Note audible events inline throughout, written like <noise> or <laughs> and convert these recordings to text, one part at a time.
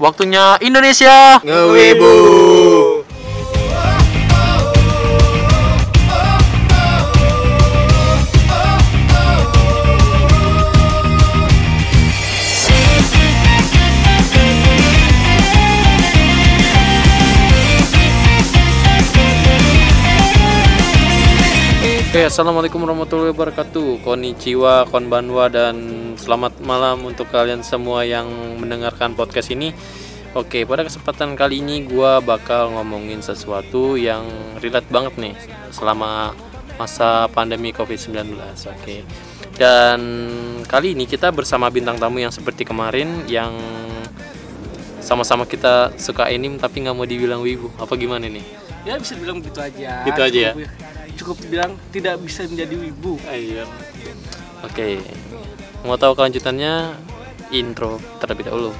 Waktunya Indonesia. Ngewibu. Oke, assalamualaikum warahmatullahi wabarakatuh. Konnichiwa, konbanwa, dan selamat malam untuk kalian semua yang mendengarkan podcast ini. Oke, pada kesempatan kali ini gua bakal ngomongin sesuatu yang relate banget nih selama masa pandemi COVID-19. Oke. Dan kali ini kita bersama bintang tamu yang seperti kemarin yang sama-sama kita suka anime tapi nggak mau dibilang wibu. Apa gimana nih? ya bisa bilang begitu aja Gitu aja ya? cukup, cukup bilang tidak bisa menjadi wibu Iya. Oke. Mau tahu kelanjutannya? Intro terlebih dahulu.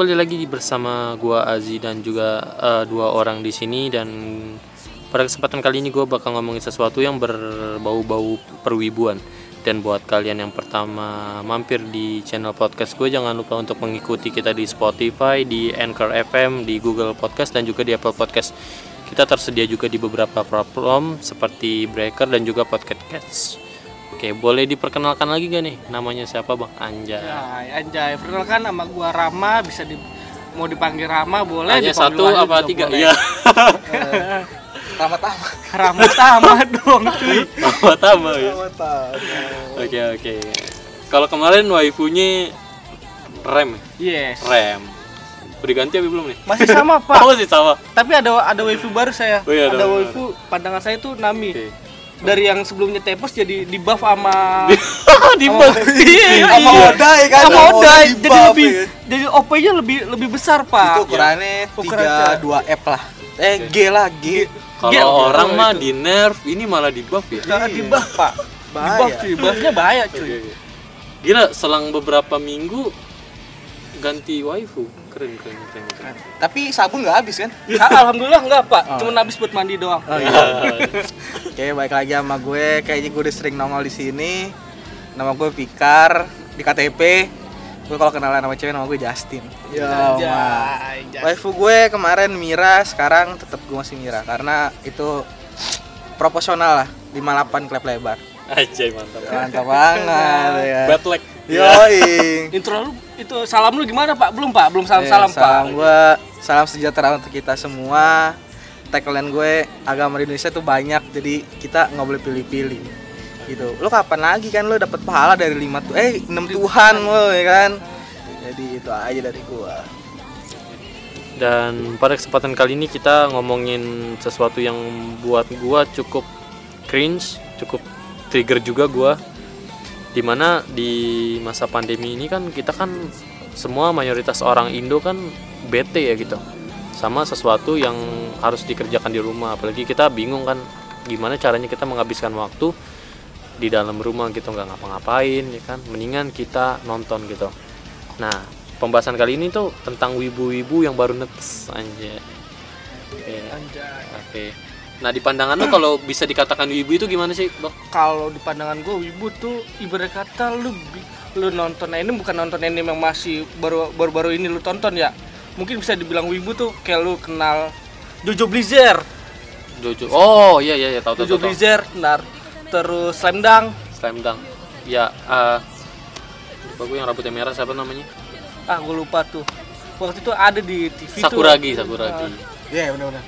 Kembali lagi bersama gua Azi dan juga eh, dua orang di sini dan pada kesempatan kali ini gua bakal ngomongin sesuatu yang berbau-bau perwibuan. Dan buat kalian yang pertama mampir di channel podcast gue jangan lupa untuk mengikuti kita di Spotify, di Anchor FM, di Google Podcast dan juga di Apple Podcast. Kita tersedia juga di beberapa platform seperti Breaker dan juga Podcast Cats. Oke, boleh diperkenalkan lagi gak nih? Namanya siapa bang? Anjay. ya anjay perkenalkan nama gua Rama bisa di mau dipanggil Rama boleh Hanya satu apa tiga? Iya. <laughs> Rama Tama Rama Tama <laughs> dong cuy Tambah tambah ya. Oke oke. Kalau kemarin waifunya rem, ya? yes rem. Udah ganti apa belum nih? masih sama <laughs> pak Oh masih sama. tapi ada ada waifu baru saya Oh iya, ada ada waifu pandangan saya tuh Nami Oke. Dari yang sebelumnya tepos jadi di buff sama <laughs> Di bawah. Iya, Sama iya. Odai kan. Sama Odai di jadi buff, lebih ya. jadi OP-nya lebih lebih besar pak. Itu ukurannya Ukuran tiga dua F lah. Eh G lah G. Kalau Iya, orang iya, mah di nerf, ini malah di buff ya. Jangan di buff pak. Di Bahaya. buff cuy buffnya bahaya cuy. Gila, selang beberapa minggu ganti waifu. Keren keren keren. keren. tapi sabun nggak habis kan Ah, Alhamdulillah enggak pak, Oh. cuma habis buat mandi doang. <laughs> oke baik lagi sama gue kayaknya gue udah sering nongol di sini nama gue Pikar di KTP gue kalau kenalan sama cewek nama gue Justin ya waifu gue kemarin Mira sekarang tetap gue masih Mira karena itu proporsional lah 58 klep lebar Anjay mantap. mantap banget <laughs> ya Bad luck. Yoi. Intro lu itu salam lu gimana pak? Belum pak, belum salam Eh, salam, salam pak. gue salam sejahtera untuk kita semua. Tagline gue agama di Indonesia tuh banyak jadi kita nggak boleh pilih-pilih gitu. Lo kapan lagi kan? Lo dapet pahala dari lima tuh eh enam Tuhan lo ya kan? Jadi itu aja dari gua. Dan pada kesempatan kali ini kita ngomongin sesuatu yang buat gua cukup cringe, cukup trigger juga gua. Di mana di masa pandemi ini kan kita kan semua mayoritas orang Indo kan bete ya gitu. Sama sesuatu yang harus dikerjakan di rumah. Apalagi kita bingung kan gimana caranya kita menghabiskan waktu di dalam rumah gitu nggak ngapa-ngapain ya kan. Mendingan kita nonton gitu. Nah, pembahasan kali ini tuh tentang wibu-wibu yang baru netes aja. Oke. Anjay. Oke. Nah, di pandangan lo kalau bisa dikatakan wibu itu gimana sih, Bang? Kalau di pandangan gue wibu tuh ibarat kata lu lu nonton ini bukan nonton anime yang masih baru baru baru ini lu tonton ya. Mungkin bisa dibilang wibu tuh kayak lu kenal Jojo Blizzard, Jojo. Oh, iya iya iya tahu tahu Jojo tahu. Blizzard, nar terus Slam Dunk. Slam Dunk. Ya, eh lupa gue yang rambutnya merah siapa namanya? Ah, gue lupa tuh. Waktu itu ada di TV tuh. Sakuragi, Sakuragi. Iya benar benar.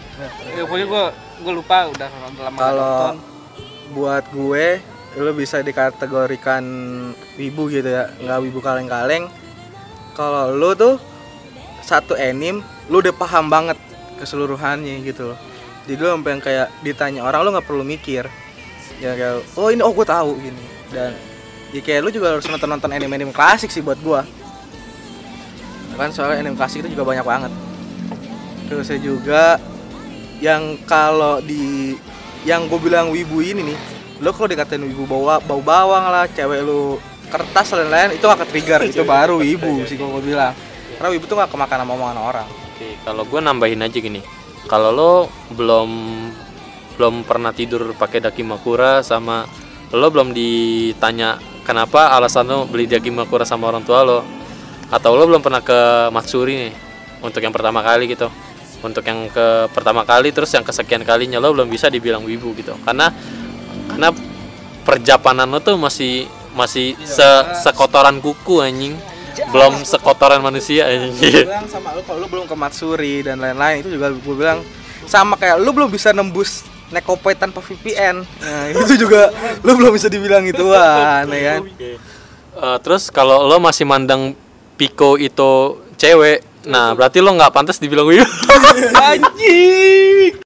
Ya, pokoknya gue gue lupa udah udah lama Kalau nonton. buat gue lu bisa dikategorikan wibu gitu ya. Nggak wibu kaleng-kaleng. Kalau lu tuh satu anime lu udah paham banget keseluruhannya gitu loh. Jadi lu sampai yang kayak ditanya orang lu nggak perlu mikir. Ya kayak oh ini oh gue tahu gini. Dan ya kayak lu juga harus nonton nonton anime anime klasik sih buat gua. Kan soalnya anime klasik itu juga banyak banget terus saya juga yang kalau di yang gue bilang wibu ini nih lo kalau dikatain wibu bau bau bawang lah cewek lu kertas dan lain-lain itu gak trigger <laughs> itu baru wibu sih kalau gue bilang karena wibu tuh gak kemakan sama omongan orang Oke, kalau gue nambahin aja gini. Kalau lo belum belum pernah tidur pakai dakimakura sama lo belum ditanya kenapa alasan lo beli dakimakura sama orang tua lo atau lo belum pernah ke Matsuri nih untuk yang pertama kali gitu. Untuk yang ke pertama kali terus yang kesekian kalinya lo belum bisa dibilang wibu gitu. Karena karena perjapanan lo tuh masih masih se sekotoran kuku anjing. Belum sekotoran manusia anjing. gue bilang sama lu kalau lu belum ke Matsuri dan lain-lain itu juga gue bilang sama kayak lu belum bisa nembus Nekopet tanpa VPN nah itu <laughs> juga lu belum bisa dibilang ituan ya kan Eh, terus kalau lo masih mandang Piko itu cewek, nah berarti lo nggak pantas dibilang wibu. <laughs> Anjing.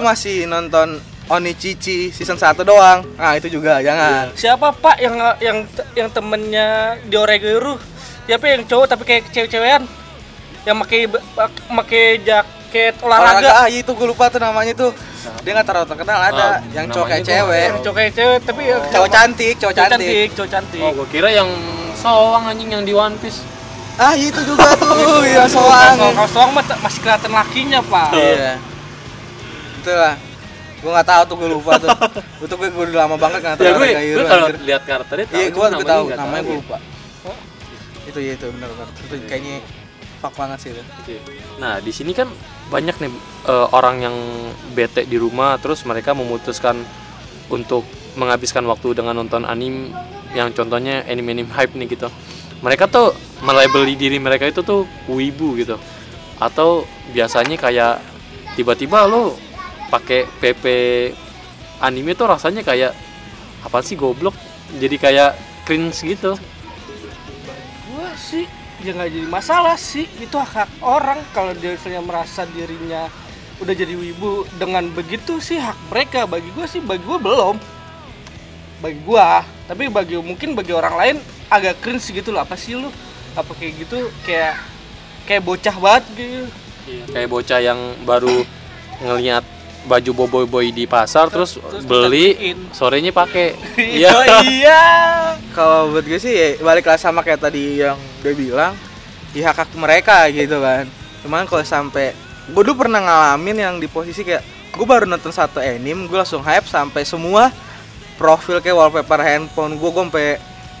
Masih nonton Oni Cici season 1 doang. Nah, itu juga jangan. Siapa Pak yang yang yang temennya Dioreguru? Siapa yang cowok tapi kayak cewek-cewekan? Yang pakai pakai jaket olahraga. Ah, itu gue lupa tuh namanya tuh. Dia nggak terlalu terkenal ada nah, yang cowok kayak cewek. Yang cowok kayak cewek tapi oh. cowok cantik, cowok cantik. cantik. Cowok cantik. Oh, gue kira yang soang anjing yang di One Piece. Ah, itu juga tuh, Iya, soang. Kalau soang masih kelihatan lakinya, Pak. Iya. Yeah itulah gue nggak tahu tuh gue lupa tuh <laughs> itu gue gue udah lama banget nggak tahu Ya gue, gue kalau lihat karakternya tahu, iya gue gue tahu namanya gue ya. lupa itu ya itu benar benar itu kayaknya fuck banget sih itu Oke. Nah, di sini kan banyak nih eh, orang yang bete di rumah terus mereka memutuskan untuk menghabiskan waktu dengan nonton anime yang contohnya anime-anime hype nih gitu. Mereka tuh melabeli diri mereka itu tuh wibu gitu. Atau biasanya kayak tiba-tiba lo pakai PP anime tuh rasanya kayak apa sih goblok? Jadi kayak cringe gitu. Gua sih ya nggak jadi masalah sih. Itu hak, hak orang kalau dia misalnya merasa dirinya udah jadi wibu. Dengan begitu sih hak mereka. Bagi gua sih bagi gua belum. Bagi gua tapi bagi mungkin bagi orang lain agak cringe gitu loh. Apa sih lu? Apa kayak gitu? Kayak kayak bocah banget gitu. Kayak bocah yang baru ngelihat baju boboiboy boy di pasar terus, terus beli sorenya pakai <laughs> iya. Iya. Kalau buat gue sih ya, balik lagi sama kayak tadi yang dia bilang ya hak hak mereka gitu kan. Cuman kalau sampai gue dulu pernah ngalamin yang di posisi kayak gue baru nonton satu anime gue langsung hype sampai semua profil kayak wallpaper handphone gue gue sampai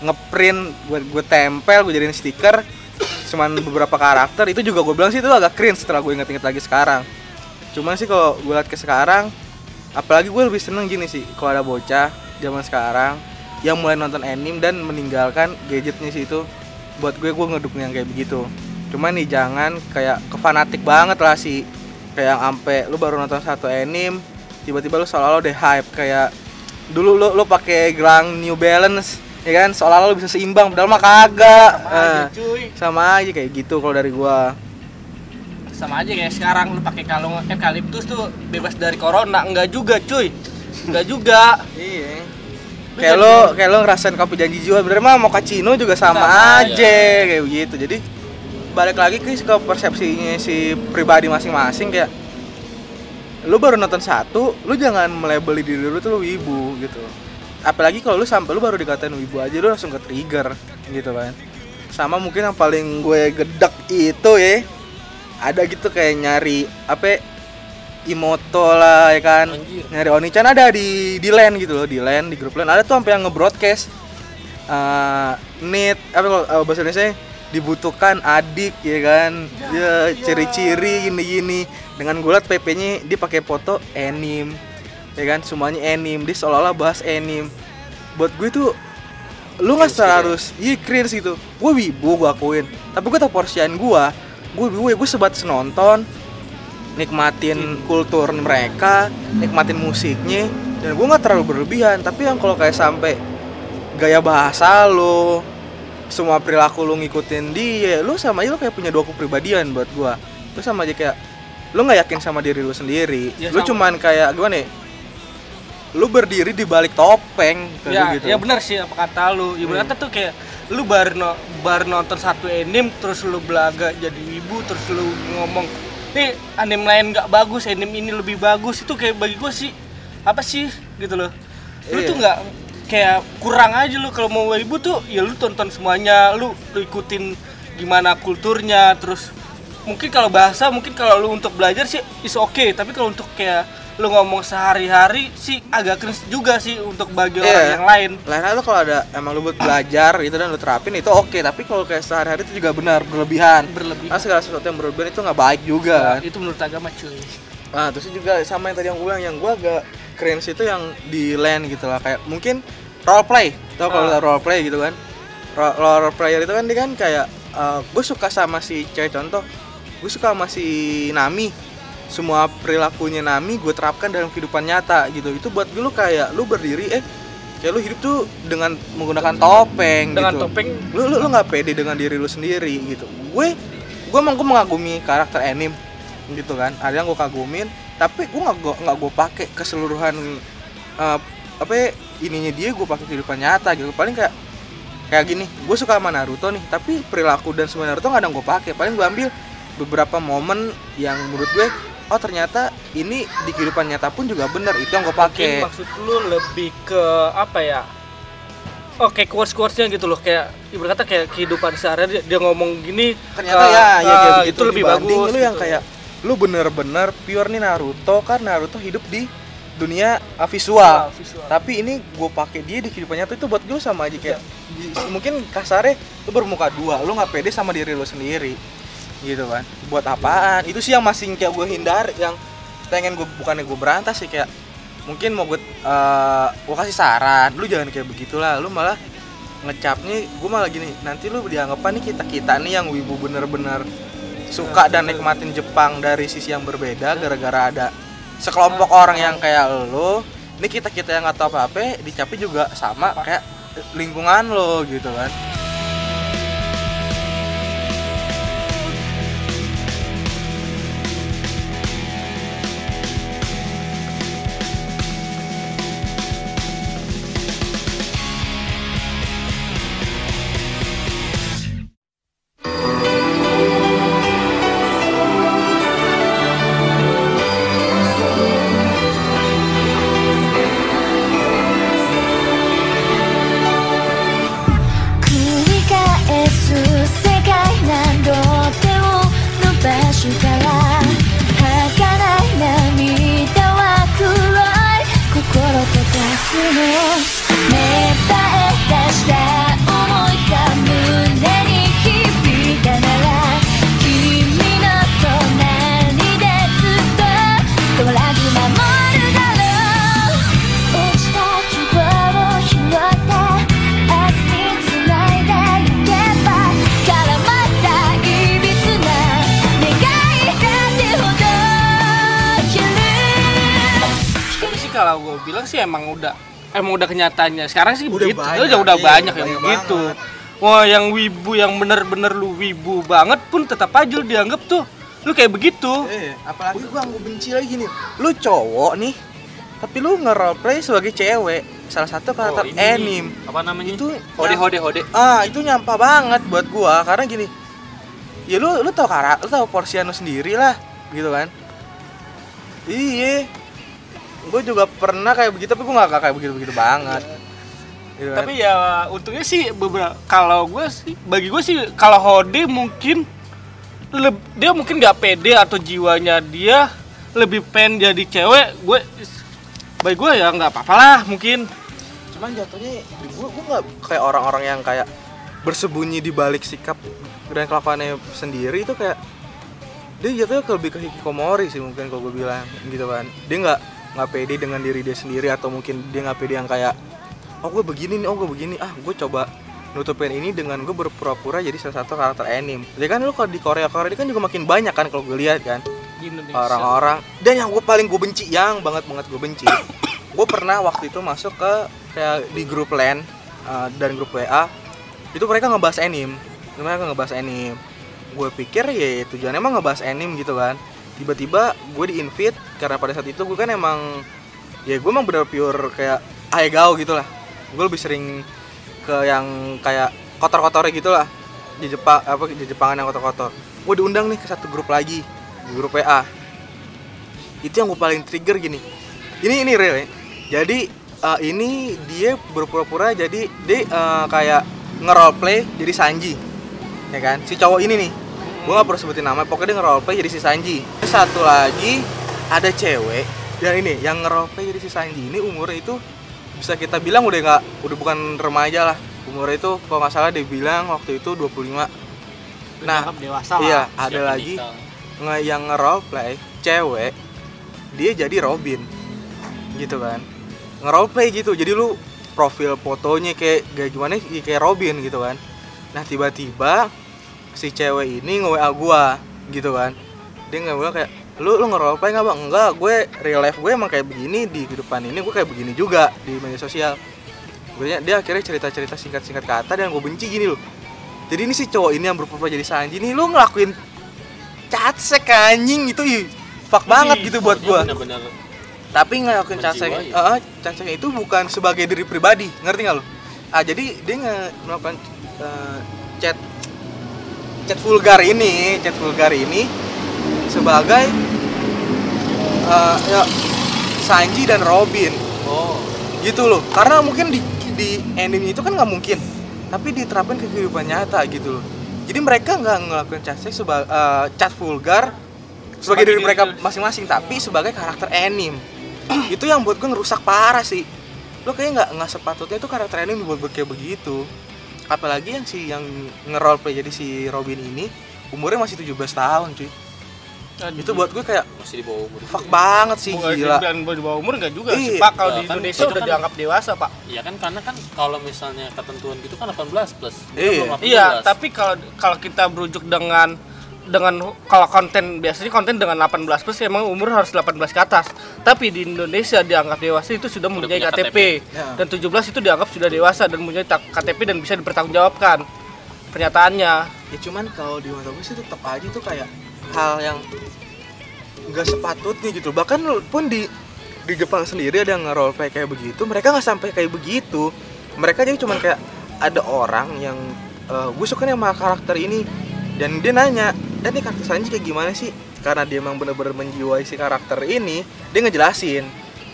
ngeprint gue gue tempel gue jadiin stiker cuman beberapa karakter itu juga gue bilang sih itu agak cringe setelah gue inget-inget lagi sekarang cuman sih kalau gue liat ke sekarang apalagi gue lebih seneng gini sih kalau ada bocah zaman sekarang yang mulai nonton anime dan meninggalkan gadgetnya sih itu buat gue gue ngedukung yang kayak begitu. Cuman nih jangan kayak kefanatik banget lah sih. Kayak ampe lu baru nonton satu anime tiba-tiba lu seolah-olah udah hype kayak dulu lu lu pakai gelang New Balance ya kan? Seolah-olah lu bisa seimbang padahal mah kagak. Sama aja, Eh, cuy. sama aja kayak gitu kalau dari gua Sama aja kayak sekarang lu pakai kalung eukaliptus tuh bebas dari corona. Enggak juga, cuy. Enggak juga. iya kayak lo kayak lo ngerasain kopi janji jiwa bener mah mau kacino juga sama, Sama aja kayak begitu jadi balik lagi ke ke persepsinya si pribadi masing-masing kayak lu baru nonton satu lu jangan melebeli diri lu tuh lu wibu gitu apalagi kalau lu sampai lu baru dikatain wibu aja lu langsung ke trigger gitu kan sama mungkin yang paling gue gedek itu ya ada gitu kayak nyari apa Imoto lah ya kan? Anjir. nyari Onichan ada di di LAN gitu loh di LAN di grup LAN ada tuh sampai yang nge-broadcast eh, need apa eh, bahasa Indonesia dibutuhkan adik ya kan? Ya ciri-ciri gini-gini. Dengan gue liat PP-nya dia pakai foto anime ya kan? Semuanya anime dia seolah-olah bahas anime buat gue tuh lu nggak harus iya cringe gitu. Gue wibu gue akuin. Tapi gue tau porsian gue gue wibu gue sebatas nonton nikmatin kultur mereka nikmatin musiknya dan gue nggak terlalu berlebihan. Tapi yang kalau kayak sampai gaya bahasa lo semua perilaku lu ngikutin dia lu sama aja lu kayak punya dua kepribadian buat gua. Lu sama aja kayak lu nggak yakin sama diri lu sendiri. Ya, lu sama. cuman kayak gimana ya lu berdiri di balik topeng kayak ya, gitu. ya benar sih apa kata lu. Ya benar tuh kayak lu baru no- baru nonton satu anime terus lu belaga jadi ibu terus lu ngomong nih anime lain nggak bagus anime ini lebih bagus. Itu kayak bagi gue sih apa sih gitu loh. Lu Iya. tuh nggak kayak kurang aja lu. Kalau mau ibu tuh ya lu tonton semuanya. Lu, lu ikutin gimana kulturnya terus mungkin kalau bahasa mungkin kalau lu untuk belajar sih is oke tapi kalau untuk kayak lu ngomong sehari-hari sih agak cringe juga sih untuk bagi orang Iya. yang lain. Lain lu kalau ada emang lu buat belajar gitu dan lu terapin itu oke. Tapi kalau kayak sehari-hari itu juga benar berlebihan. Berlebih karena segala sesuatu yang berlebihan itu nggak baik juga kan? itu menurut agama cuy. Nah, terus juga sama yang tadi yang gue bilang yang gue agak cringe itu yang di land gitu lah. Kayak mungkin role play. Tau kalau Ah. role play gitu kan? Ro- role player itu kan dia kan kayak gue suka sama si cewek contoh. Gue suka sama si Nami semua perilakunya Nami gue terapkan dalam kehidupan nyata gitu. Itu buat gue lu kayak lu berdiri eh kayak lu hidup tuh dengan menggunakan topeng dengan gitu. topeng. Lu lu lu nggak pede dengan diri lu sendiri gitu. Gue gue emang gue mengagumi karakter anime gitu kan. Ada yang gue kagumin tapi gue nggak gue nggak gue pakai keseluruhan eh, apa ya, ininya dia gue pakai kehidupan nyata gitu. Paling kayak kayak gini gue suka sama Naruto nih tapi perilaku dan semua Naruto nggak ada yang gue pakai. Paling gue ambil beberapa momen yang menurut gue oh ternyata ini di kehidupan nyata pun juga bener itu yang gue pakai. maksud lu lebih ke apa ya? Oke, quotes quotesnya gitu loh kayak ibarat kata kayak kehidupan sehari dia, dia ngomong gini ternyata eh, ya ya kayak begitu itu lebih bagus lu yang gitu. kayak lu bener-bener pure nih Naruto kan? Naruto hidup di dunia uh, visual Ah, visual. tapi ini gue pakai dia di kehidupan nyata itu buat gue sama aja kayak di- mungkin kasarnya lu bermuka dua lu nggak pede sama diri lu sendiri gitu kan. Buat apaan? Itu sih yang masih kayak gue hindar yang pengen gue bukannya gue berantas sih kayak mungkin mau gue uh, gue kasih saran. Lu jangan kayak begitulah lu malah ngecapnya gue malah gini nanti lu dianggapan nih kita kita nih yang wibu bener-bener suka dan nikmatin Jepang dari sisi yang berbeda gara-gara ada sekelompok orang yang kayak lo ini kita kita yang nggak tahu apa-apa dicapi juga sama kayak lingkungan lo gitu kan emang udah kenyataannya sekarang sih Udah begitu banyak, udah udah iya, banyak yang banyak begitu banget. wah yang wibu yang bener-bener lu wibu banget pun tetap aja lu dianggap tuh lu kayak begitu Eh, apalagi gua gue benci lagi nih. Lu cowok nih, tapi lu nge-roleplay sebagai cewek. Salah satu karakter Oh, ini anime. apa namanya Itu hode hode hode Ah, itu nyampah banget buat gua karena gini. Ya lu lu tahu karakter, lu tahu porsian lu sendiri lah, gitu kan. Iya. Gue juga pernah kayak begitu, tapi gue gak kayak begitu-begitu banget. Gitu kan. tapi ya untungnya sih beberapa kalau gue sih bagi gue sih kalau Hode mungkin leb- dia mungkin nggak pede atau jiwanya dia lebih pengen jadi cewek gue bagi gue ya nggak apa-apa lah mungkin cuman jatuhnya gue gue nggak kayak orang-orang yang kayak bersembunyi di balik sikap dan kelakuannya sendiri itu kayak dia jatuhnya lebih ke hikikomori sih mungkin kalau gue bilang gitu kan dia nggak nggak pede dengan diri dia sendiri atau mungkin dia nggak pede yang kayak oh gue begini nih oh gue begini ah gue coba nutupin ini dengan gue berpura-pura jadi salah satu karakter anime. Jadi kan lu kalau di Korea Korea ini kan juga makin banyak kan kalau gue lihat kan. Orang-orang dan yang gue paling gue benci yang banget banget gue benci <coughs> gue pernah waktu itu masuk ke kayak di grup LAN uh, dan grup WA itu mereka ngebahas anime. Mereka ngebahas anime. Gue pikir ya tujuannya emang ngebahas anime gitu kan tiba-tiba gue di invite karena pada saat itu gue kan emang ya gue emang bener pure kayak aegao gitu lah. Gue lebih sering ke yang kayak kotor-kotornya gitu lah di Jepang apa di Jepangan yang kotor-kotor. Gue diundang nih ke satu grup lagi di grup WA itu yang gue paling trigger gini. Ini ini real ya. Jadi eh, ini dia berpura-pura jadi dia eh, kayak nge-roleplay jadi Sanji ya kan? Si cowok ini nih gue gak perlu sebutin nama pokoknya dia nge-roleplay jadi si Sanji. Satu lagi ada cewek dan ini yang nge-roleplay jadi si Sanji ini umurnya itu bisa kita bilang udah nggak udah bukan remaja lah. Umurnya itu kalau nggak salah dia bilang waktu itu 25 nah dewasa lah. iya ada lagi nge yang nge-roleplay cewek dia jadi Robin. Gitu kan. Nge-roleplay gitu jadi lu profil fotonya kayak kayak gimana ya kayak Robin gitu kan. Nah tiba-tiba si cewek ini nge WA gua gitu kan. Dia nge WA kayak lu lu nge-roleplay nggak bang? Enggak gue real life gue emang kayak begini di kehidupan ini gue kayak begini juga di media sosial. Akhirnya dia akhirnya cerita-cerita singkat-singkat kata dan gue benci gini loh. Jadi ini si cowok ini yang berpura jadi Sanji nih lu ngelakuin catsek anjing itu ih, fuck banget gitu buat gua. bener-bener tapi ngelakuin catsek Menjiwai. Heeh, catsek itu bukan sebagai diri pribadi ngerti nggak lo ah jadi dia nge- melakukan eh, chat chat vulgar ini chat vulgar ini sebagai eh, ya, Sanji dan Robin. Oh. Gitu loh. Karena mungkin di di anime itu kan nggak mungkin tapi diterapkan ke kehidupan nyata gitu loh. Jadi mereka nggak ngelakuin chat seks sebagai chat vulgar sebagai Sebagai diri. mereka masing-masing tapi sebagai karakter anime. <clears throat> Itu yang buat gue ngerusak parah sih. Lo kayaknya nggak nggak sepatutnya itu karakter anime dibuat buat kayak begitu apalagi yang si yang nge-roleplay jadi si Robin ini umurnya masih 17 tahun cuy Aduh. itu buat gue kayak masih di bawah umur fuck banget sih Bukan gila dan di bawah umur enggak juga sih Iya. pak kalau di Lah, kan Indonesia itu udah kan- dianggap dewasa pak Iya kan karena kan kalau misalnya ketentuan gitu kan 18 plus. Iya. belum 18. Iya, tapi kalau kalau kita berujuk dengan dengan kalau konten biasanya konten dengan 18 plus emang umur harus 18 ke atas. Tapi di Indonesia dianggap dewasa itu sudah mempunyai punya KTP, Ya. dan 17 itu dianggap sudah dewasa dan mempunyai tak- KTP dan bisa dipertanggungjawabkan pernyataannya. ya cuman kalau di mata gue sih tetap aja tuh kayak hal yang nggak sepatutnya gitu bahkan pun di di Jepang sendiri ada yang nge-roleplay kayak begitu mereka nggak sampai kayak begitu mereka jadi cuman kayak ada orang yang gue suka nih sama karakter ini dan dia nanya dan nih karakter Sanji kayak gimana sih? Karena dia emang bener-bener menjiwai si karakter ini dia ngejelasin.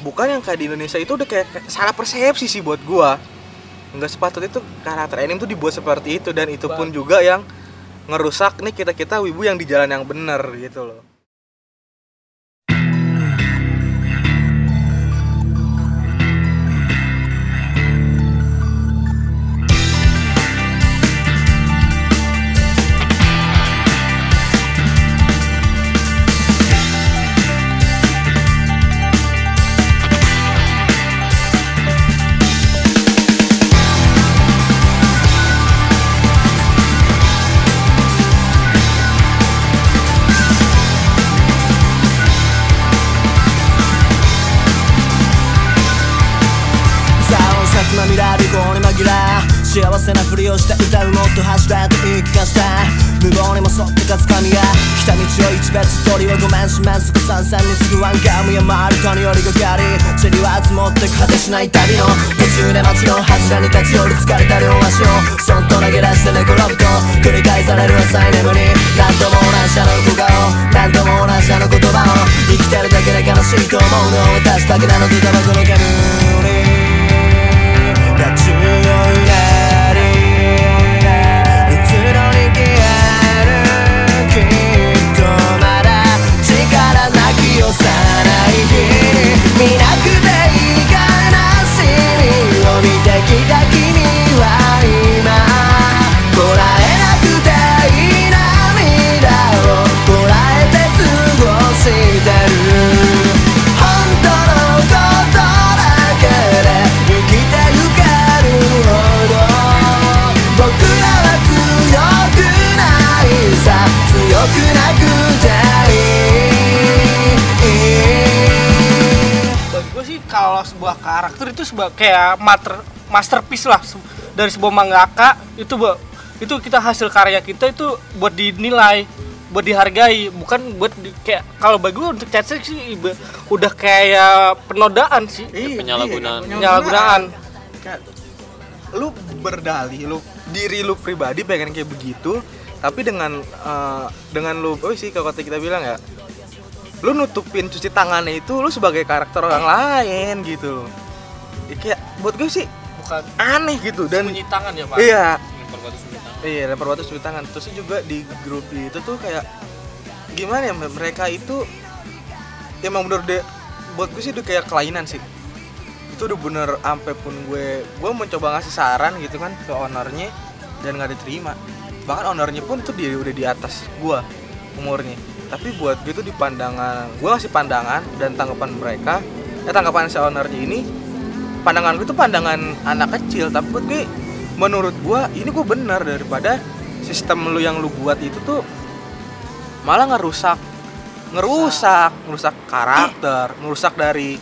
Bukan yang kayak di Indonesia itu udah kayak, salah persepsi sih buat gua. Nggak sepatutnya itu karakter anime tuh dibuat seperti itu. Dan itu pun juga yang ngerusak nih kita kita wibu yang di jalan yang bener gitu loh 幸せなふりをして歌うもっと走れと言い聞かせた無謀にも沿ってかつかみが来た道を一別通りをごめんしめんすぐ三々に次ぐワンカムや回るとによりがかり塵は積もって果てしない旅の途中で街の柱に立ち寄る疲れた両足をそっと投げ出して寝転ぶと繰り返される浅い眠り何度も同じあの小顔何度も同じあの言葉を生きてるだけで悲しいと思うのは私だけなのとタバコの煙てきた君は今こらえなくていい涙をこらえて過ごしてる本当のことだけで生きてゆけるほど僕らは強くないさ強くなくていい bagi gue sih kalau sebuah karakter itu sebuah kayak mater masterpiece lah dari sebuah mangaka itu bu- itu kita hasil karya kita itu buat dinilai buat dihargai bukan buat di- kayak kalau bagi gue untuk chat sih iba- udah kayak penodaan sih. Iya, penyalahgunaan. iya, penyalahgunaan. Kayak, lu berdalih lu diri lu pribadi pengen kayak begitu tapi dengan eh, dengan lu oh sih kalau kata kita bilang ya lu nutupin cuci tangannya itu lu sebagai karakter orang lain gitu. Loh Ya, kayak buat gue sih bukan aneh gitu dan bunyi tangan ya pak? iya. Lempar batu tangan. iya lempar batu cuci tangan. Terus juga di grup itu tuh kayak gimana ya mereka itu emang bener deh buat gue sih udah kayak kelainan sih. Itu udah bener ampe pun gue gue mencoba ngasih saran gitu kan ke ownernya dan nggak diterima. Bahkan ownernya pun tuh dia udah di atas gue umurnya. Tapi buat gue tuh di pandangan gue ngasih pandangan dan tanggapan mereka eh tanggapan si ownernya ini pandangan gue tuh pandangan anak kecil tapi buat gue menurut gue ini gue bener daripada sistem lu yang lu buat itu tuh malah ngerusak ngerusak ngerusak karakter ngerusak dari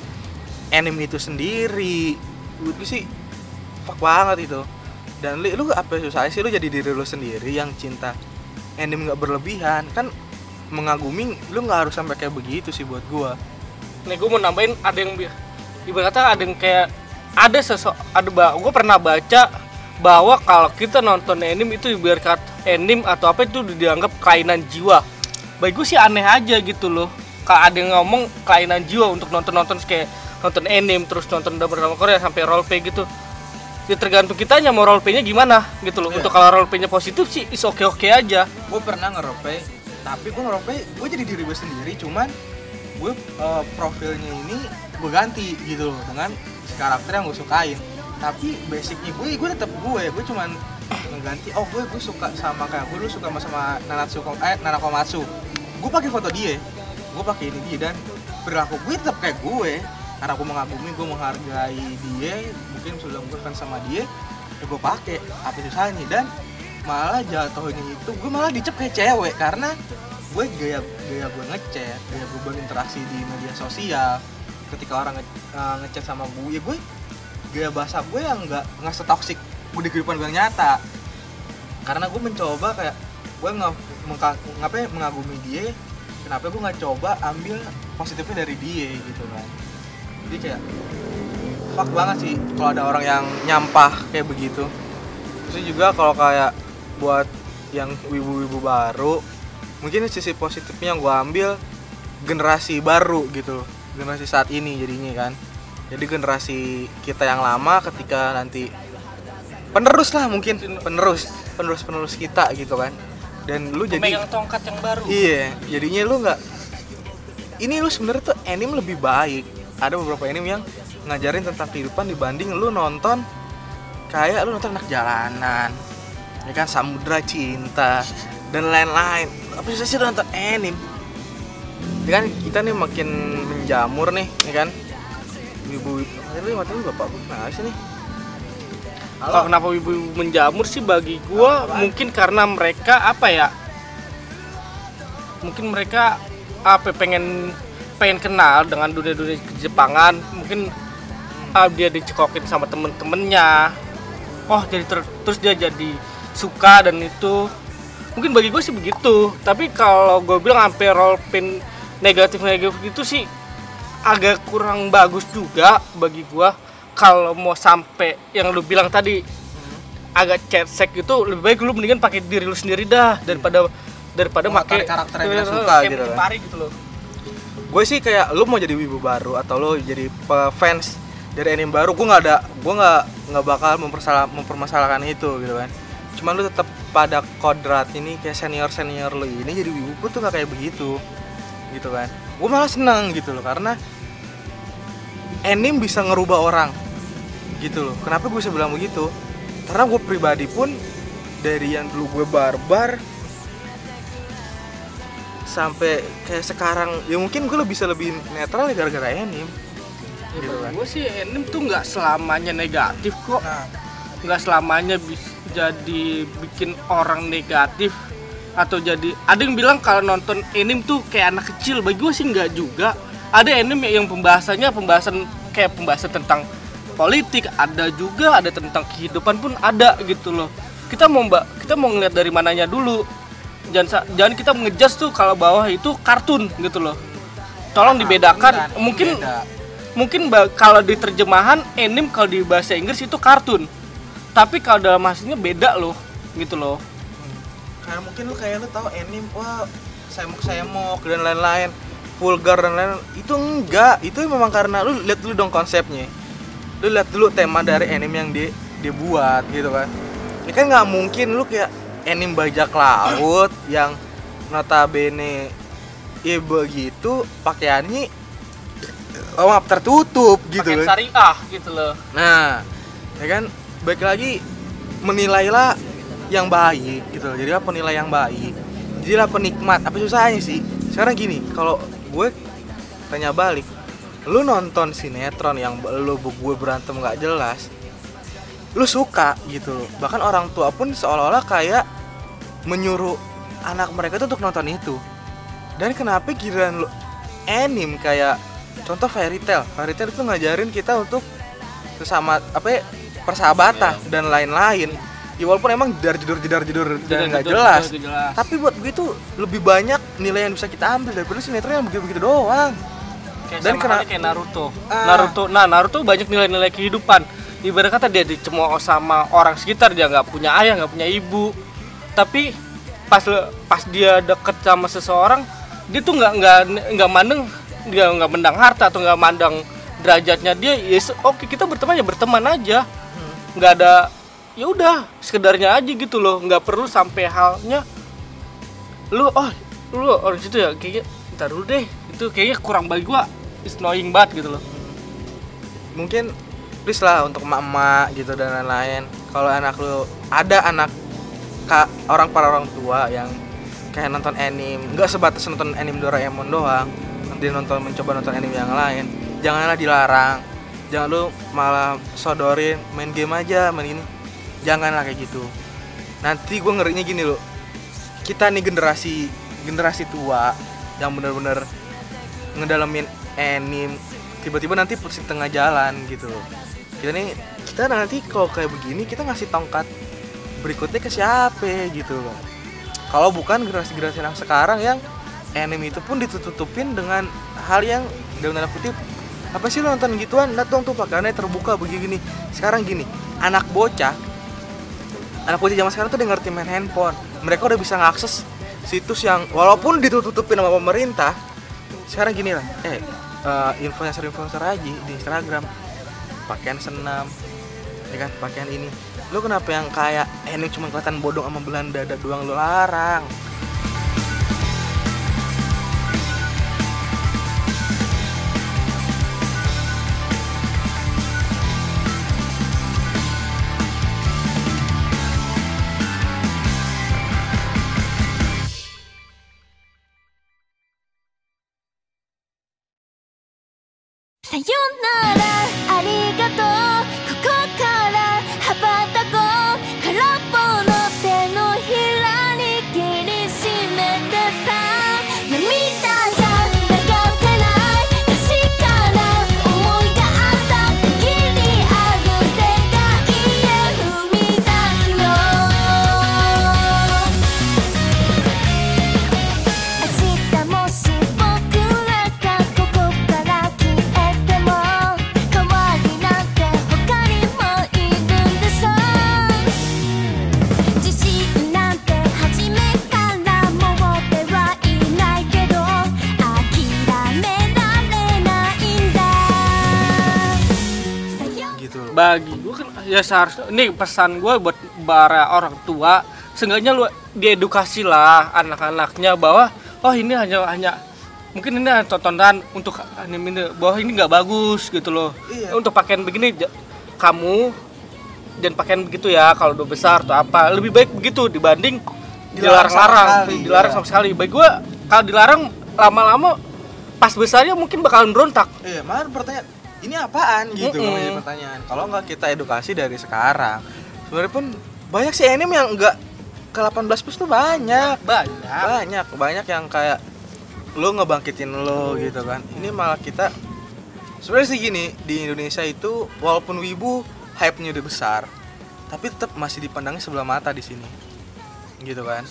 anime itu sendiri. Menurut gue sih fuck banget itu. Dan lu, lu apa susahnya sih lu jadi diri lu sendiri yang cinta anime nggak berlebihan? Kan mengagumi lu nggak harus sampai kayak begitu sih buat gua. Nih gue mau nambahin ada yang bi- ibarat kata ada yang kayak ada sosok ada gue pernah baca bahwa kalau kita nonton anime itu biar kata anime atau apa itu dianggap kelainan jiwa. Bagi gue sih aneh aja gitu loh. Kalau ada yang ngomong kelainan jiwa untuk nonton nonton kayak nonton anime terus nonton drama Korea sampai roleplay gitu. Ya tergantung kitanya mau roleplaynya gimana gitu loh. Iya. untuk kalau roleplaynya positif sih is oke oke aja. Gue pernah ngerope tapi gue ngerope gue jadi diri gue sendiri cuman gue eh, profilnya ini gue ganti gitu loh dengan karakter yang gue sukain. Tapi basicnya gue gue tetap gue gue cuman ngeganti oh gue gue suka sama kayak gue dulu suka sama, sama Nanatsu eh Nanakomatsu. Gue pakai foto dia gue pakai ini dia dan perilaku gue tetap kayak gue karena gue mengagumi gue menghargai dia mungkin sudah gue kan sama dia ya gue pakai apa susahnya dan malah jatuhnya itu gue malah dicap kayak cewek karena gue gaya gaya gue ngechat gaya gue berinteraksi di media sosial ketika orang nge, eh, sama gue ya gue gaya bahasa gue yang nggak nggak setoksik gue di kehidupan gue nyata. Karena gue mencoba kayak gue nggak mengka- ngapain mengagumi dia kenapa gue nggak coba ambil positifnya dari dia gitu kan. Jadi kayak fuck banget sih kalau ada orang yang nyampah kayak begitu. Terus juga kalau kayak buat yang wibu-wibu baru mungkin sisi positifnya yang gue ambil generasi baru gitu. Generasi saat ini jadinya kan jadi generasi kita yang lama ketika nanti penerus lah mungkin penerus penerus penerus kita gitu kan dan lu jadi pemegang tongkat yang baru Iya, jadinya lu nggak ini lu sebenarnya tuh anime lebih baik. Ada beberapa anime yang ngajarin tentang kehidupan dibanding lu nonton kayak lu nonton anak jalanan, ya kan samudra cinta dan lain-lain. Apa susah sih lu nonton anime? Kan kita nih makin menjamur nih, ya kan? Ibu, ini mati lu bapak gue kenapa sih nih? Kalau kenapa ibu menjamur sih bagi gua mungkin karena mereka apa ya? Mungkin mereka apa pengen pengen kenal dengan dunia-dunia Jepangan, mungkin ah, dia dicekokin sama temen-temennya. oh jadi ter- terus dia jadi suka dan itu mungkin bagi gue sih begitu tapi kalau gue bilang sampai role pin negatif negatif itu sih agak kurang bagus juga bagi gue kalau mau sampai yang lu bilang tadi agak cetek itu lebih baik lu mendingan pakai diri lu sendiri dah daripada daripada pakai karakter yang kita suka gitu kan. Pari gitu loh. Gue sih kayak lu mau jadi wibu baru atau lu jadi fans dari anime baru gue nggak ada gue nggak nggak bakal mempersalah mempermasalahkan itu gitu kan. Cuman lu tetap pada kodrat ini kayak senior senior lu ini jadi wibu tuh nggak kayak begitu gitu kan. Gue malah seneng gitu loh karena anime bisa ngerubah orang gitu loh. Kenapa gue bisa bilang begitu? Karena gue pribadi pun dari yang dulu gue barbar sampai kayak sekarang ya mungkin gue lebih bisa lebih netral ya gara-gara anime gitu kan. gue sih anime tuh nggak selamanya negatif kok. Nah. Nggak selamanya bisa jadi bikin orang negatif atau jadi ada yang bilang kalau nonton anime tuh kayak anak kecil. Bagi gue sih nggak juga. Ada anime yang pembahasannya pembahasan kayak pembahasan tentang politik ada juga ada tentang kehidupan pun ada gitu loh. Kita mau mbak kita mau ngeliat dari mananya dulu. Jangan jangan kita ngejudge tuh kalau bawah itu kartun gitu loh. Tolong dibedakan. Bukan, mungkin beda. mungkin kalau di terjemahan anime kalau di bahasa Inggris itu kartun. Tapi kalau dalam aslinya beda loh gitu loh karena mungkin lu kayak lu tahu anime wah semok semok dan lain-lain vulgar dan lain itu enggak. Itu memang karena lu lihat dulu dong konsepnya. Lu lihat dulu tema dari anime yang dia dia buat gitu kan. Ini kan nggak mungkin lu kayak anime bajak laut <coughs> yang notabene ya begitu pakaiannya oh maaf tertutup gitu pakai kan syariah gitu loh. Nah, ya kan? Baik lagi menilailah yang baik gitu loh. Jadilah penilai yang baik. Jadilah penikmat. Apa susahnya sih? Sekarang gini, kalau gue tanya balik, lu nonton sinetron yang lu gue berantem nggak jelas, lu suka gitu loh. Bahkan orang tua pun seolah-olah kayak menyuruh anak mereka tuh untuk nonton itu. Dan kenapa giliran lu anime kayak contoh fairy tale. Fairy tale itu ngajarin kita untuk sesama apa ya, persahabatan dan lain-lain. Ya walaupun emang jedar jedor jedar jedor dan nggak jelas. jelas. Tapi buat gue itu lebih banyak nilai yang bisa kita ambil daripada sinetron yang begitu-begitu doang. kayak Dan kena- kayak Naruto Ah. Naruto nah Naruto banyak nilai-nilai kehidupan ibarat kata dia dicemooh sama orang sekitar dia nggak punya ayah nggak punya ibu tapi pas pas dia deket sama seseorang dia tuh nggak nggak nggak mandang dia nggak mendang harta atau nggak mandang derajatnya dia ya se- oke kita berteman ya berteman aja nggak ada ya udah sekedarnya aja gitu loh. Nggak perlu sampai halnya. Lu oh lu orang situ ya kayaknya ntar dulu deh. Itu kayaknya kurang bagi gua. Is annoying banget gitu loh. Mungkin please lah untuk emak-emak gitu dan lain-lain. Kalau anak lu ada anak ka, orang para orang tua yang kayak nonton anime, nggak sebatas nonton anime Doraemon doang, nanti nonton mencoba nonton anime yang lain, janganlah dilarang. Jangan lu malah sodorin main game aja, main gini. Janganlah kayak gitu. Nanti gue ngerinya gini loh. Kita nih generasi generasi tua yang bener-bener ngedalamin anime tiba-tiba nanti posisi tengah jalan gitu kita nih kita nanti kalau kayak begini kita ngasih tongkat berikutnya ke siapa gitu loh kalau bukan generasi-generasi yang sekarang yang anime itu pun ditutupin dengan hal yang dalam tanda kutip apa sih lo nonton gituan dong tuh pakaiannya terbuka begini sekarang gini anak bocah anak bocah zaman sekarang tuh udah ngerti main handphone. Mereka udah bisa ngakses situs yang walaupun ditutupin sama pemerintah sekarang gini lah. Eh influencer influencer aja di Instagram. Pakaian senam ya kan? Pakaian ini. Lu kenapa yang kayak eh, ini cuma kelihatan bodong sama Belanda dada doang lu larang「ya seharusnya ini pesan gue buat para orang tua seenggaknya lu diedukasi lah anak-anaknya bahwa oh ini hanya hanya mungkin ini hanya tontonan untuk anime ini bahwa ini nggak bagus gitu loh Iya. untuk pakaian begini kamu dan pakaian begitu ya kalau udah besar atau apa lebih baik begitu dibanding dilarang-larang dilarang iya. sama sekali baik gue kalau dilarang lama-lama pas besarnya mungkin bakalan berontak Iya, malah pertanyaan ini apaan gitu kan menjadi pertanyaan. Kalau nggak kita edukasi dari sekarang, sebenarnya pun banyak sih anime yang nggak ke 18 plus tuh banyak. banyak Banyak, banyak yang kayak lo ngebangkitin lo gitu kan. Ini malah kita sebenarnya sih gini di Indonesia itu walaupun wibu hype-nya udah besar, tapi tetap masih dipandangnya sebelah mata di sini. Gitu kan.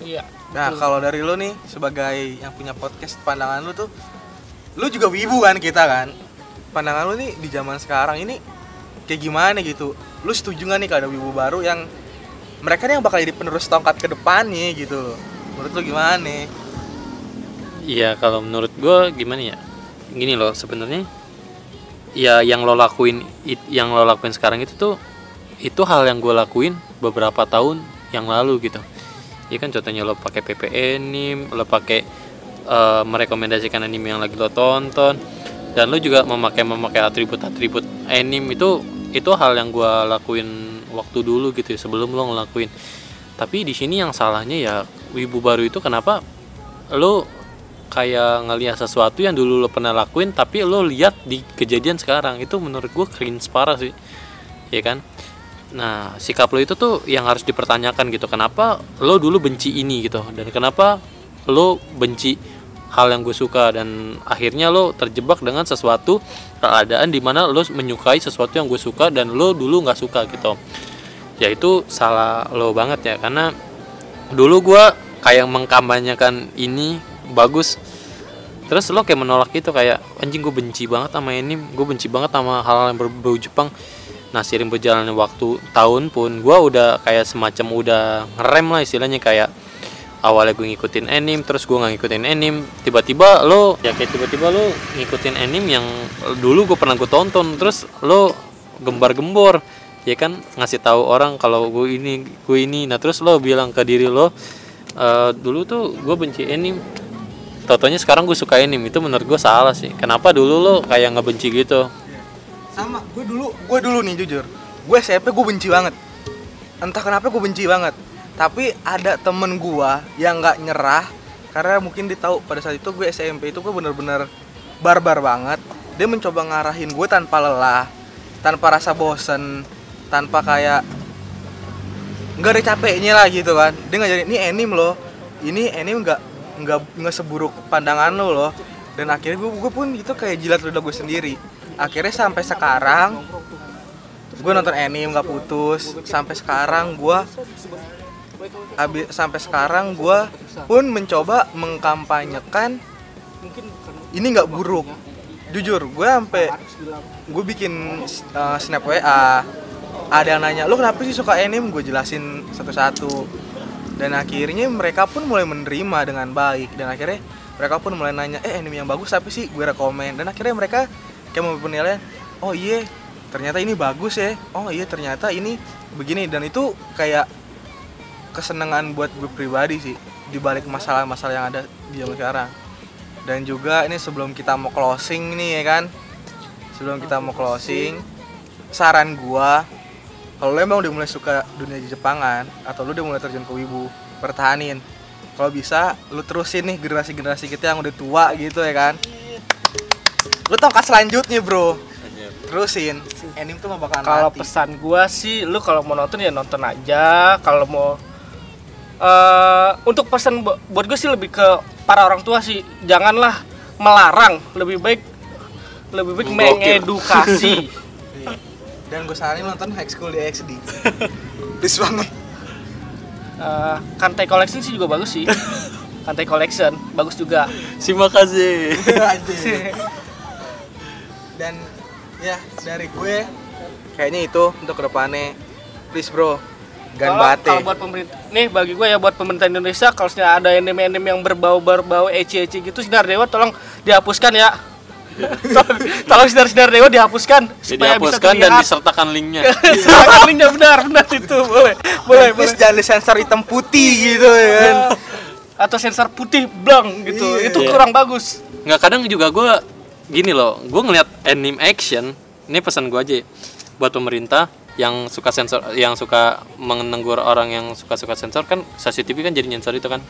iya Nah, kalau dari lu nih sebagai yang punya podcast pandangan lu tuh lu juga wibu kan kita kan. Pandangan lu nih di zaman sekarang ini kayak gimana gitu. Lu setuju gak nih kalau ada wibu baru yang mereka nih yang bakal jadi penerus tongkat ke depannya gitu loh. Menurut lu gimana? Iya kalau menurut gue gimana ya gini loh sebenarnya ya yang lo lakuin yang lo lakuin sekarang itu tuh itu hal yang gue lakuin beberapa tahun yang lalu gitu ya kan contohnya lo pakai PP anime lo pakai eh, merekomendasikan anime yang lagi lo tonton dan lo juga memakai memakai atribut-atribut anime itu itu hal yang gue lakuin waktu dulu gitu ya, sebelum lo ngelakuin. Tapi di sini yang salahnya ya wibu baru itu kenapa lo kayak ngelihat sesuatu yang dulu lo pernah lakuin tapi lo lihat di kejadian sekarang. Itu menurut gue cringe parah sih ya kan? Nah sikap lo itu tuh yang harus dipertanyakan gitu. Kenapa lo dulu benci ini gitu? Dan kenapa lo benci hal yang gue suka. Dan akhirnya lo terjebak dengan sesuatu keadaan di mana lo menyukai sesuatu yang gue suka dan lo dulu nggak suka gitu. Ya itu salah lo banget ya karena dulu gua kayak mengkampanyekan ini bagus. Terus lo kayak menolak itu kayak anjing gue benci banget sama anime gue benci banget sama hal yang berbau Jepang. Nah seiring berjalannya waktu tahun pun gua udah kayak semacam udah ngerem lah istilahnya kayak awalnya gue ngikutin anime terus gue nggak ngikutin anime tiba-tiba lo ya kayak tiba-tiba lo ngikutin anime yang dulu gue pernah gue tonton terus lo gembar-gembor ya kan ngasih tahu orang kalau gue ini gue ini nah terus lo bilang ke diri lo "Eh, dulu tuh gue benci anime Totonya sekarang gue suka anime itu menurut gue salah sih kenapa dulu lo kayak nggak benci gitu Sama, gue dulu, gue dulu nih jujur. Gue SMP gue benci banget. Entah kenapa gue benci banget. Tapi ada temen gue yang nggak nyerah karena mungkin dia tahu pada saat itu gue SMP itu gue bener-bener barbar banget. Dia mencoba ngarahin gue tanpa lelah, tanpa rasa bosen, tanpa kayak nggak ada capeknya lah gitu kan. Dia ngajarin ini anime loh, ini anime nggak nggak nggak seburuk pandangan lo loh. Dan akhirnya gue gue pun itu kayak jilat lidah gue sendiri. Akhirnya sampai sekarang gue nonton anime nggak putus. Sampai sekarang gue habis sampai sekarang gue pun mencoba mengkampanyekan ini nggak buruk. Jujur gue sampai gue bikin uh, snap wa ada yang nanya lo kenapa sih suka anime? Gue jelasin satu-satu. Dan akhirnya mereka pun mulai menerima dengan baik. Dan akhirnya mereka pun mulai nanya eh anime yang bagus apa sih? Gue rekomen. Dan akhirnya mereka kayak mau penilaian oh iya ternyata ini bagus ya. Oh iya ternyata ini begini. Dan itu kayak kesenangan buat gue pribadi sih di balik masalah-masalah yang ada di zaman sekarang. Dan juga ini sebelum kita mau closing nih ya kan? Sebelum kita mau closing saran gua kalau lo emang udah mulai suka dunia Jepangan atau lo udah mulai terjun ke wibu pertahanin. Kalau bisa lu terusin nih generasi-generasi kita yang udah tua gitu ya kan? Lu tongkat selanjutnya bro. Terusin. Anime tuh gak bakalan kalau pesan gua sih lu kalau mau nonton ya nonton aja kalau mau eh untuk pesan bu- buat gue sih lebih ke para orang tua sih janganlah melarang lebih baik lebih baik Memblokir. mengedukasi. <laughs> Iya. dan gue saranin nonton High School DxD <laughs> please banget. Eh, Kantai Collection sih juga bagus sih. <laughs> Kantai Collection bagus juga. Terima kasih. Anjir. dan ya dari gue kayaknya itu untuk ke depannya. Please bro gan Kalau- bate kalau buat pemerintah nih bagi gue ya buat pemerintah Indonesia kalau misalnya ada anime-anime yang berbau berbau ecce ecce gitu sinar dewa tolong dihapuskan ya <laughs> Tolong- Tolong sinar-sinar dewa dihapuskan Jadi supaya bisa dihapuskan dan disertakan linknya. <laughs> Silakan linknya benar benar itu boleh boleh Please boleh jangan disensor hitam putih gitu ya kan. atau sensor putih blank gitu Iya. itu Iya. kurang bagus nggak kadang juga gue gini loh gue ngeliat anime action ini pesan gue aja ya, buat pemerintah yang suka sensor yang suka menenggur orang yang suka suka sensor kan stasiun TV kan jadi nyensor itu kan.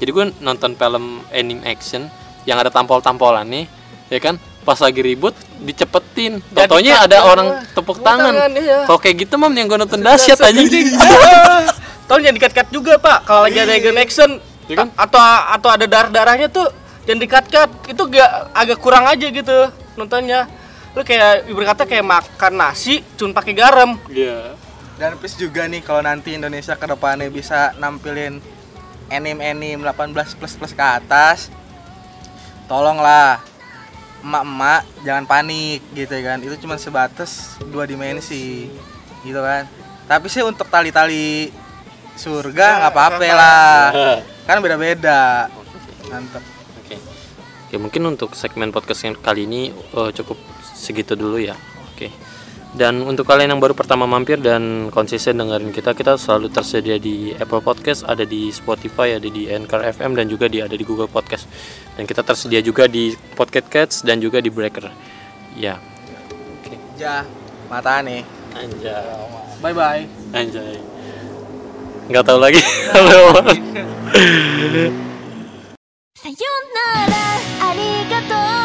Jadi gue nonton film anime action yang ada tampol-tampolan nih ya kan? Pas lagi ribut dicepetin. Totonya cut, ada ya. orang tepuk Tepuk tangan. tangan, iya. kalau kayak gitu mam <laughs> yang gue nonton dahsyat aja Tolong jangan dikat-kat juga pak. Kalau lagi ada action action Iya kan? atau atau ada darah darahnya tuh jangan dikat-kat itu gak agak kurang aja gitu nontonnya lu kayak berkata kayak makan nasi cuma pakai garam. Iya. Dan please juga nih kalau nanti Indonesia ke depannya bisa nampilin anime-anime 18 plus plus ke atas tolonglah. Emak-emak jangan panik gitu kan. Itu cuma sebatas dua dimensi gitu kan. Tapi sih untuk tali-tali surga nggak apa-apa lah. <laughs> Kan beda-beda. Mantep. Oke. Oke, mungkin untuk segmen podcast yang kali ini eh, cukup segitu dulu ya. Oke. Dan untuk kalian yang baru pertama mampir dan konsisten dengerin kita, kita selalu tersedia di Apple Podcast, ada di Spotify, ada di Anchor FM dan juga di ada di Google Podcast. Dan kita tersedia juga di Pocket Cats dan juga di Breaker. Ya. Oke. ja mata nih Anjay. bye bye Anjay. Nggak tahu lagi. <laughs> さよならありがとう